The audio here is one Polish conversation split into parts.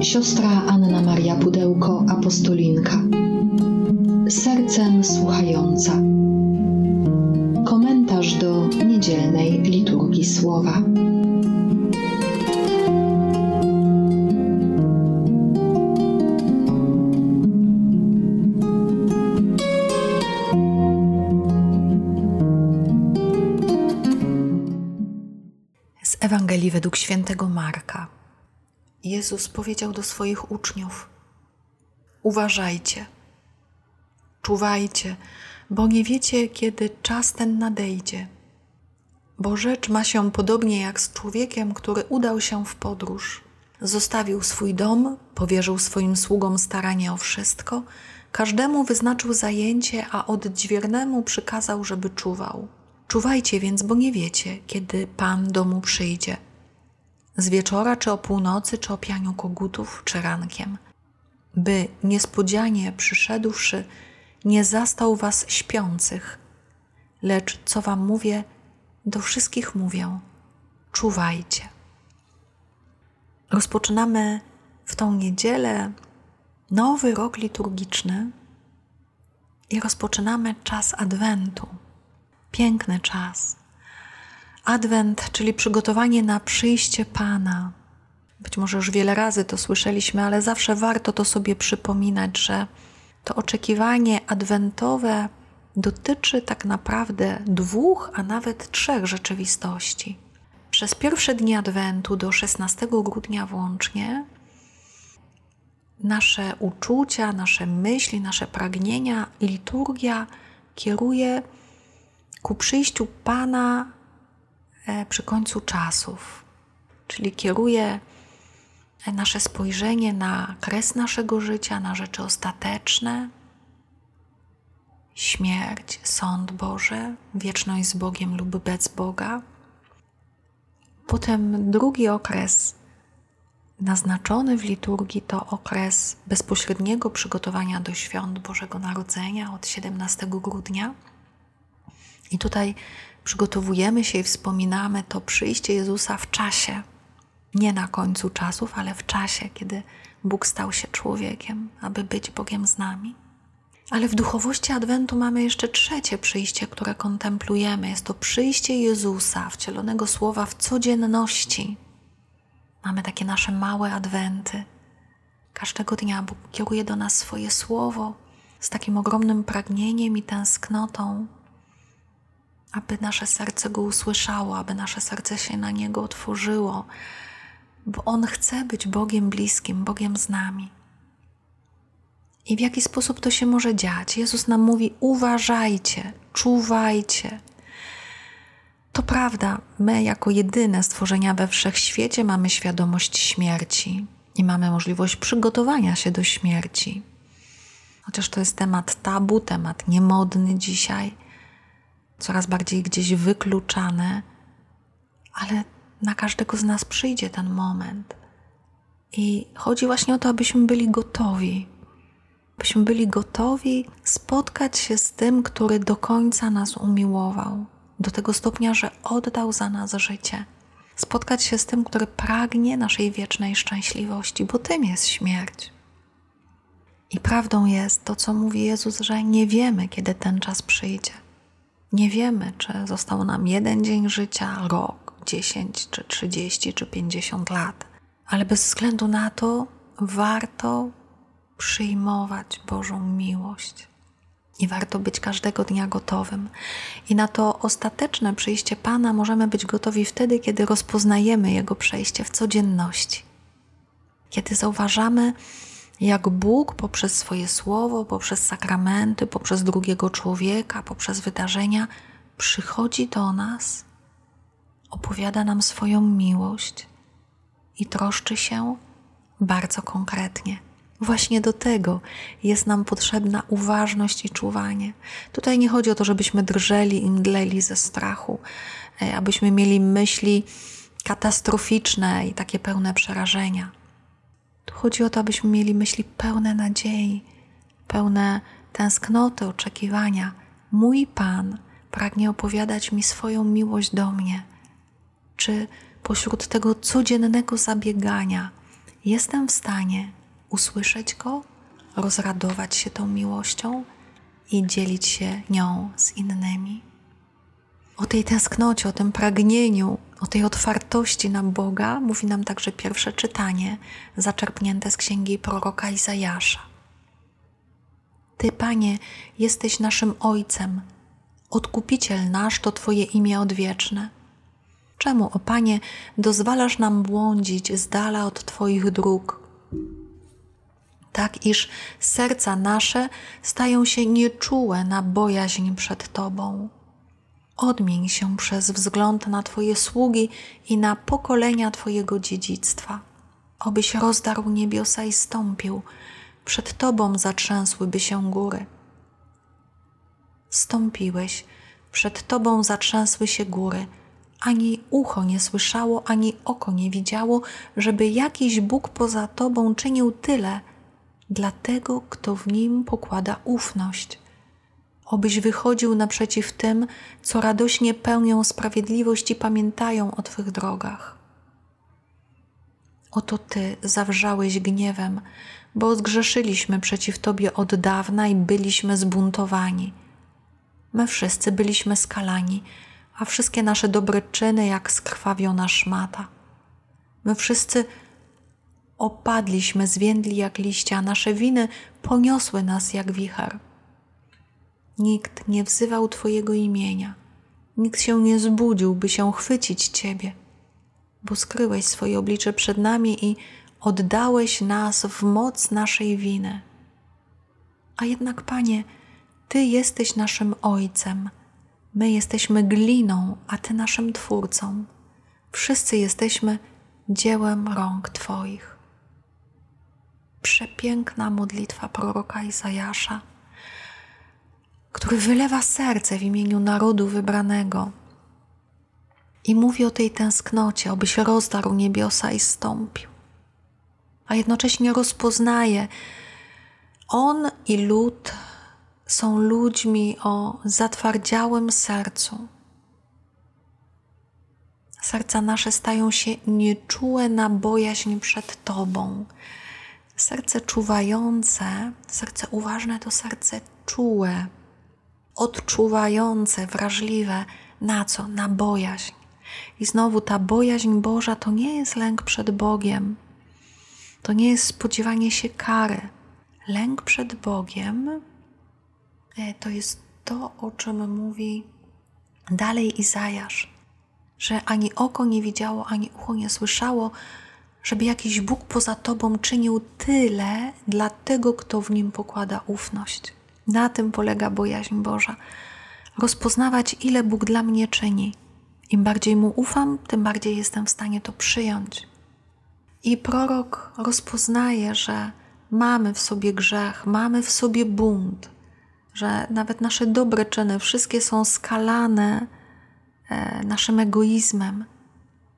siostra Anna Maria Pudełko, apostolinka. Sercem słuchająca. Komentarz do niedzielnej liturgii słowa. Z Ewangelii według świętego Marka. Jezus powiedział do swoich uczniów: Uważajcie, czuwajcie, bo nie wiecie, kiedy czas ten nadejdzie. Bo rzecz ma się podobnie jak z człowiekiem, który udał się w podróż. Zostawił swój dom, powierzył swoim sługom staranie o wszystko, każdemu wyznaczył zajęcie, a odźwiernemu przykazał, żeby czuwał. Czuwajcie więc, bo nie wiecie, kiedy Pan domu przyjdzie. Z wieczora, czy o północy, czy o pianiu kogutów, czy rankiem. By niespodzianie przyszedłszy, nie zastał was śpiących. Lecz co wam mówię, do wszystkich mówię: czuwajcie. Rozpoczynamy w tą niedzielę nowy rok liturgiczny i rozpoczynamy czas Adwentu piękny czas. Adwent, czyli przygotowanie na przyjście Pana. Być może już wiele razy to słyszeliśmy, ale zawsze warto to sobie przypominać, że to oczekiwanie adwentowe dotyczy tak naprawdę dwóch, a nawet trzech rzeczywistości. Przez pierwsze dni Adwentu do 16 grudnia włącznie nasze uczucia, nasze myśli, nasze pragnienia, liturgia kieruje ku przyjściu Pana przy końcu czasów, czyli kieruje nasze spojrzenie na kres naszego życia, na rzeczy ostateczne, śmierć, sąd Boże, wieczność z Bogiem lub bez Boga. Potem drugi okres naznaczony w liturgii to okres bezpośredniego przygotowania do świąt Bożego Narodzenia od 17 grudnia. I tutaj przygotowujemy się i wspominamy to przyjście Jezusa w czasie, nie na końcu czasów, ale w czasie, kiedy Bóg stał się człowiekiem, aby być Bogiem z nami. Ale w duchowości Adwentu mamy jeszcze trzecie przyjście, które kontemplujemy. Jest to przyjście Jezusa, wcielonego słowa w codzienności. Mamy takie nasze małe Adwenty. Każdego dnia Bóg kieruje do nas swoje słowo z takim ogromnym pragnieniem i tęsknotą, aby nasze serce go usłyszało, aby nasze serce się na niego otworzyło, bo on chce być Bogiem bliskim, Bogiem z nami. I w jaki sposób to się może dziać? Jezus nam mówi: uważajcie, czuwajcie. To prawda, my jako jedyne stworzenia we wszechświecie mamy świadomość śmierci i mamy możliwość przygotowania się do śmierci. Chociaż to jest temat tabu, temat niemodny dzisiaj coraz bardziej gdzieś wykluczane, ale na każdego z nas przyjdzie ten moment. I chodzi właśnie o to, abyśmy byli gotowi, byśmy byli gotowi spotkać się z tym, który do końca nas umiłował, do tego stopnia, że oddał za nas życie. Spotkać się z tym, który pragnie naszej wiecznej szczęśliwości, bo tym jest śmierć. I prawdą jest to, co mówi Jezus, że nie wiemy, kiedy ten czas przyjdzie. Nie wiemy, czy został nam jeden dzień życia, rok, dziesięć, czy trzydzieści, czy pięćdziesiąt lat, ale bez względu na to warto przyjmować Bożą miłość. I warto być każdego dnia gotowym. I na to ostateczne przyjście Pana możemy być gotowi wtedy, kiedy rozpoznajemy Jego przejście w codzienności. Kiedy zauważamy, jak Bóg poprzez swoje słowo, poprzez sakramenty, poprzez drugiego człowieka, poprzez wydarzenia przychodzi do nas, opowiada nam swoją miłość i troszczy się bardzo konkretnie. Właśnie do tego jest nam potrzebna uważność i czuwanie. Tutaj nie chodzi o to, żebyśmy drżeli i mdleli ze strachu, e, abyśmy mieli myśli katastroficzne i takie pełne przerażenia. Tu chodzi o to, abyśmy mieli myśli pełne nadziei, pełne tęsknoty, oczekiwania. Mój Pan pragnie opowiadać mi swoją miłość do mnie. Czy pośród tego codziennego zabiegania jestem w stanie usłyszeć Go, rozradować się tą miłością i dzielić się nią z innymi. O tej tęsknocie, o tym pragnieniu, o tej otwartości na Boga mówi nam także pierwsze czytanie, zaczerpnięte z księgi proroka Izajasza. Ty, Panie, jesteś naszym Ojcem, Odkupiciel nasz to Twoje imię odwieczne. Czemu, o Panie, dozwalasz nam błądzić z dala od Twoich dróg? Tak, iż serca nasze stają się nieczułe na bojaźń przed Tobą. Odmień się przez wzgląd na Twoje sługi i na pokolenia Twojego dziedzictwa. Obyś rozdarł niebiosa i stąpił, przed Tobą zatrzęsłyby się góry. Stąpiłeś, przed Tobą zatrzęsły się góry, ani ucho nie słyszało, ani oko nie widziało, żeby jakiś Bóg poza Tobą czynił tyle dla tego, kto w nim pokłada ufność. Obyś wychodził naprzeciw tym, co radośnie pełnią sprawiedliwość i pamiętają o Twych drogach. Oto Ty zawrzałeś gniewem, bo zgrzeszyliśmy przeciw Tobie od dawna i byliśmy zbuntowani. My wszyscy byliśmy skalani, a wszystkie nasze dobre czyny jak skrwawiona szmata. My wszyscy opadliśmy, zwiędli jak liście, a nasze winy poniosły nas jak wicher. Nikt nie wzywał Twojego imienia, nikt się nie zbudził, by się chwycić Ciebie, bo skryłeś swoje oblicze przed nami i oddałeś nas w moc naszej winy. A jednak, Panie, Ty jesteś naszym Ojcem, my jesteśmy gliną, a Ty naszym Twórcą. Wszyscy jesteśmy dziełem rąk Twoich. Przepiękna modlitwa proroka Izajasza, który wylewa serce w imieniu narodu wybranego i mówi o tej tęsknocie, obyś rozdarł niebiosa i stąpił a jednocześnie rozpoznaje, on i lud są ludźmi o zatwardziałym sercu. Serca nasze stają się nieczułe na bojaźń przed Tobą. Serce czuwające, serce uważne to serce czułe, odczuwające, wrażliwe na co? Na bojaźń. I znowu ta bojaźń Boża to nie jest lęk przed Bogiem, to nie jest spodziewanie się kary. Lęk przed Bogiem e, to jest to, o czym mówi dalej Izajasz, że ani oko nie widziało, ani ucho nie słyszało, żeby jakiś Bóg poza Tobą czynił tyle dla tego, kto w nim pokłada ufność. Na tym polega bojaźń Boża. Rozpoznawać, ile Bóg dla mnie czyni. Im bardziej mu ufam, tym bardziej jestem w stanie to przyjąć. I prorok rozpoznaje, że mamy w sobie grzech, mamy w sobie bunt, że nawet nasze dobre czyny wszystkie są skalane e, naszym egoizmem.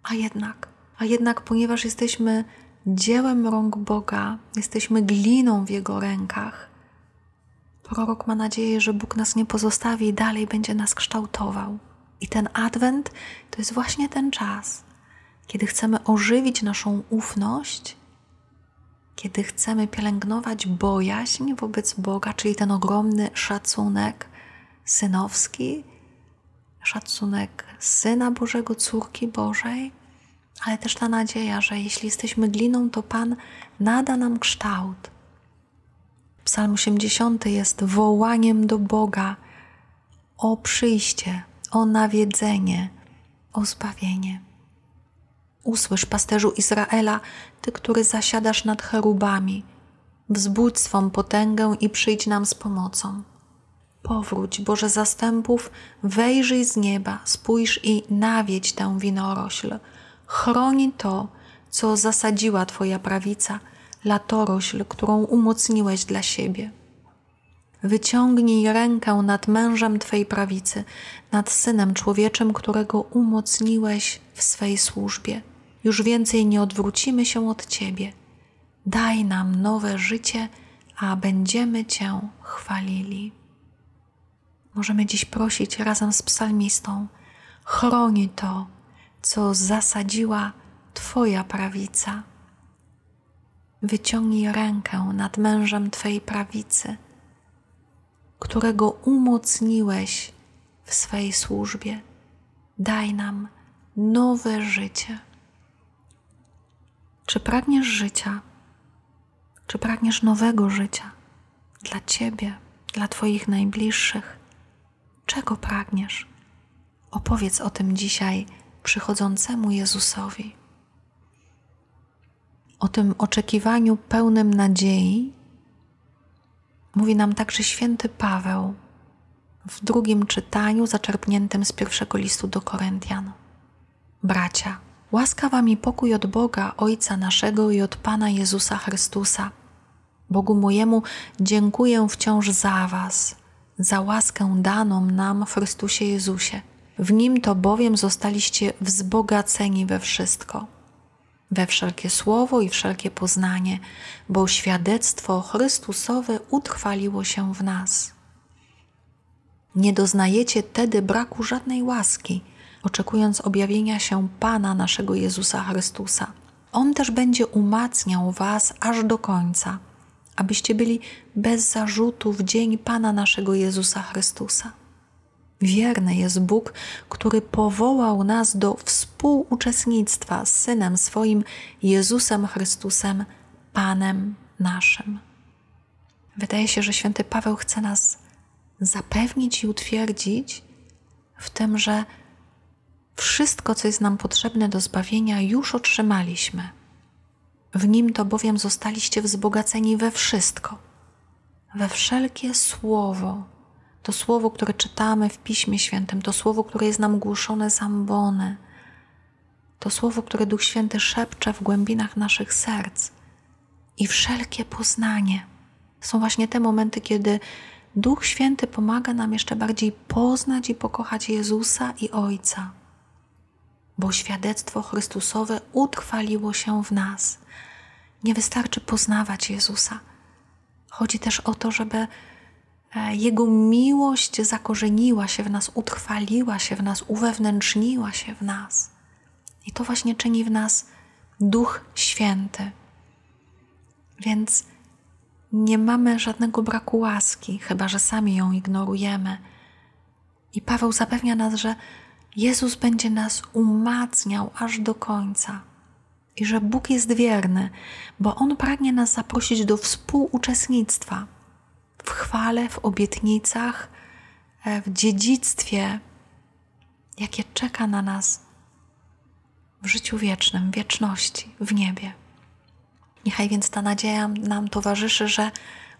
A jednak, a jednak, ponieważ jesteśmy dziełem rąk Boga, jesteśmy gliną w Jego rękach, prorok ma nadzieję, że Bóg nas nie pozostawi i dalej będzie nas kształtował. I ten adwent to jest właśnie ten czas, kiedy chcemy ożywić naszą ufność, kiedy chcemy pielęgnować bojaźń wobec Boga, czyli ten ogromny szacunek synowski, szacunek Syna Bożego, córki Bożej, ale też ta nadzieja, że jeśli jesteśmy gliną, to Pan nada nam kształt. Psalm 80 jest wołaniem do Boga o przyjście, o nawiedzenie, o zbawienie. Usłysz, pasterzu Izraela, ty, który zasiadasz nad cherubami, wzbudź swą potęgę i przyjdź nam z pomocą. Powróć, Boże zastępów, wejrzyj z nieba, spójrz i nawiedź tę winorośl. Chroni to, co zasadziła Twoja prawica, latorośl, którą umocniłeś dla siebie. Wyciągnij rękę nad mężem Twej prawicy, nad synem człowieczym, którego umocniłeś w swej służbie. Już więcej nie odwrócimy się od Ciebie. Daj nam nowe życie, a będziemy Cię chwalili. Możemy dziś prosić razem z psalmistą: chroni to, co zasadziła Twoja prawica. Wyciągnij rękę nad mężem Twej prawicy, którego umocniłeś w swej służbie. Daj nam nowe życie. Czy pragniesz życia? Czy pragniesz nowego życia dla Ciebie, dla Twoich najbliższych? Czego pragniesz? Opowiedz o tym dzisiaj przychodzącemu Jezusowi. O tym oczekiwaniu pełnym nadziei mówi nam także święty Paweł w drugim czytaniu zaczerpniętym z pierwszego listu do Koryntian. Bracia, łaska wam i pokój od Boga, Ojca naszego i od Pana Jezusa Chrystusa. Bogu mojemu dziękuję wciąż za was, za łaskę daną nam w Chrystusie Jezusie. W Nim to bowiem zostaliście wzbogaceni we wszystko, we wszelkie słowo i wszelkie poznanie, bo świadectwo Chrystusowe utrwaliło się w nas. Nie doznajecie tedy braku żadnej łaski, oczekując objawienia się Pana naszego Jezusa Chrystusa. On też będzie umacniał Was aż do końca, abyście byli bez zarzutu w dzień Pana naszego Jezusa Chrystusa. Wierny jest Bóg, który powołał nas do współuczestnictwa z Synem swoim, Jezusem Chrystusem, Panem naszym. Wydaje się, że święty Paweł chce nas zapewnić i utwierdzić w tym, że wszystko, co jest nam potrzebne do zbawienia, już otrzymaliśmy. W nim to bowiem zostaliście wzbogaceni we wszystko, we wszelkie słowo. To słowo, które czytamy w Piśmie Świętym, to słowo, które jest nam głoszone z ambony, to słowo, które Duch Święty szepcze w głębinach naszych serc i wszelkie poznanie. Są właśnie te momenty, kiedy Duch Święty pomaga nam jeszcze bardziej poznać i pokochać Jezusa i Ojca, bo świadectwo Chrystusowe utrwaliło się w nas. Nie wystarczy poznawać Jezusa. Chodzi też o to, żeby Jego miłość zakorzeniła się w nas, utrwaliła się w nas, uwewnętrzniła się w nas. I to właśnie czyni w nas Duch Święty. Więc nie mamy żadnego braku łaski, chyba że sami ją ignorujemy. I Paweł zapewnia nas, że Jezus będzie nas umacniał aż do końca i że Bóg jest wierny, bo On pragnie nas zaprosić do współuczestnictwa w chwale, w obietnicach, e, w dziedzictwie, jakie czeka na nas w życiu wiecznym, wieczności, w niebie. Niechaj więc ta nadzieja nam towarzyszy, że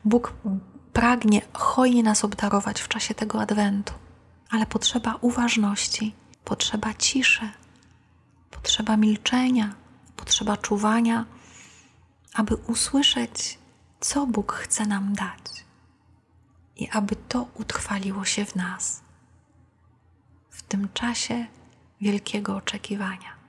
Bóg pragnie hojnie nas obdarować w czasie tego adwentu, ale potrzeba uważności, potrzeba ciszy, potrzeba milczenia, potrzeba czuwania, aby usłyszeć, co Bóg chce nam dać i aby to utrwaliło się w nas w tym czasie wielkiego oczekiwania.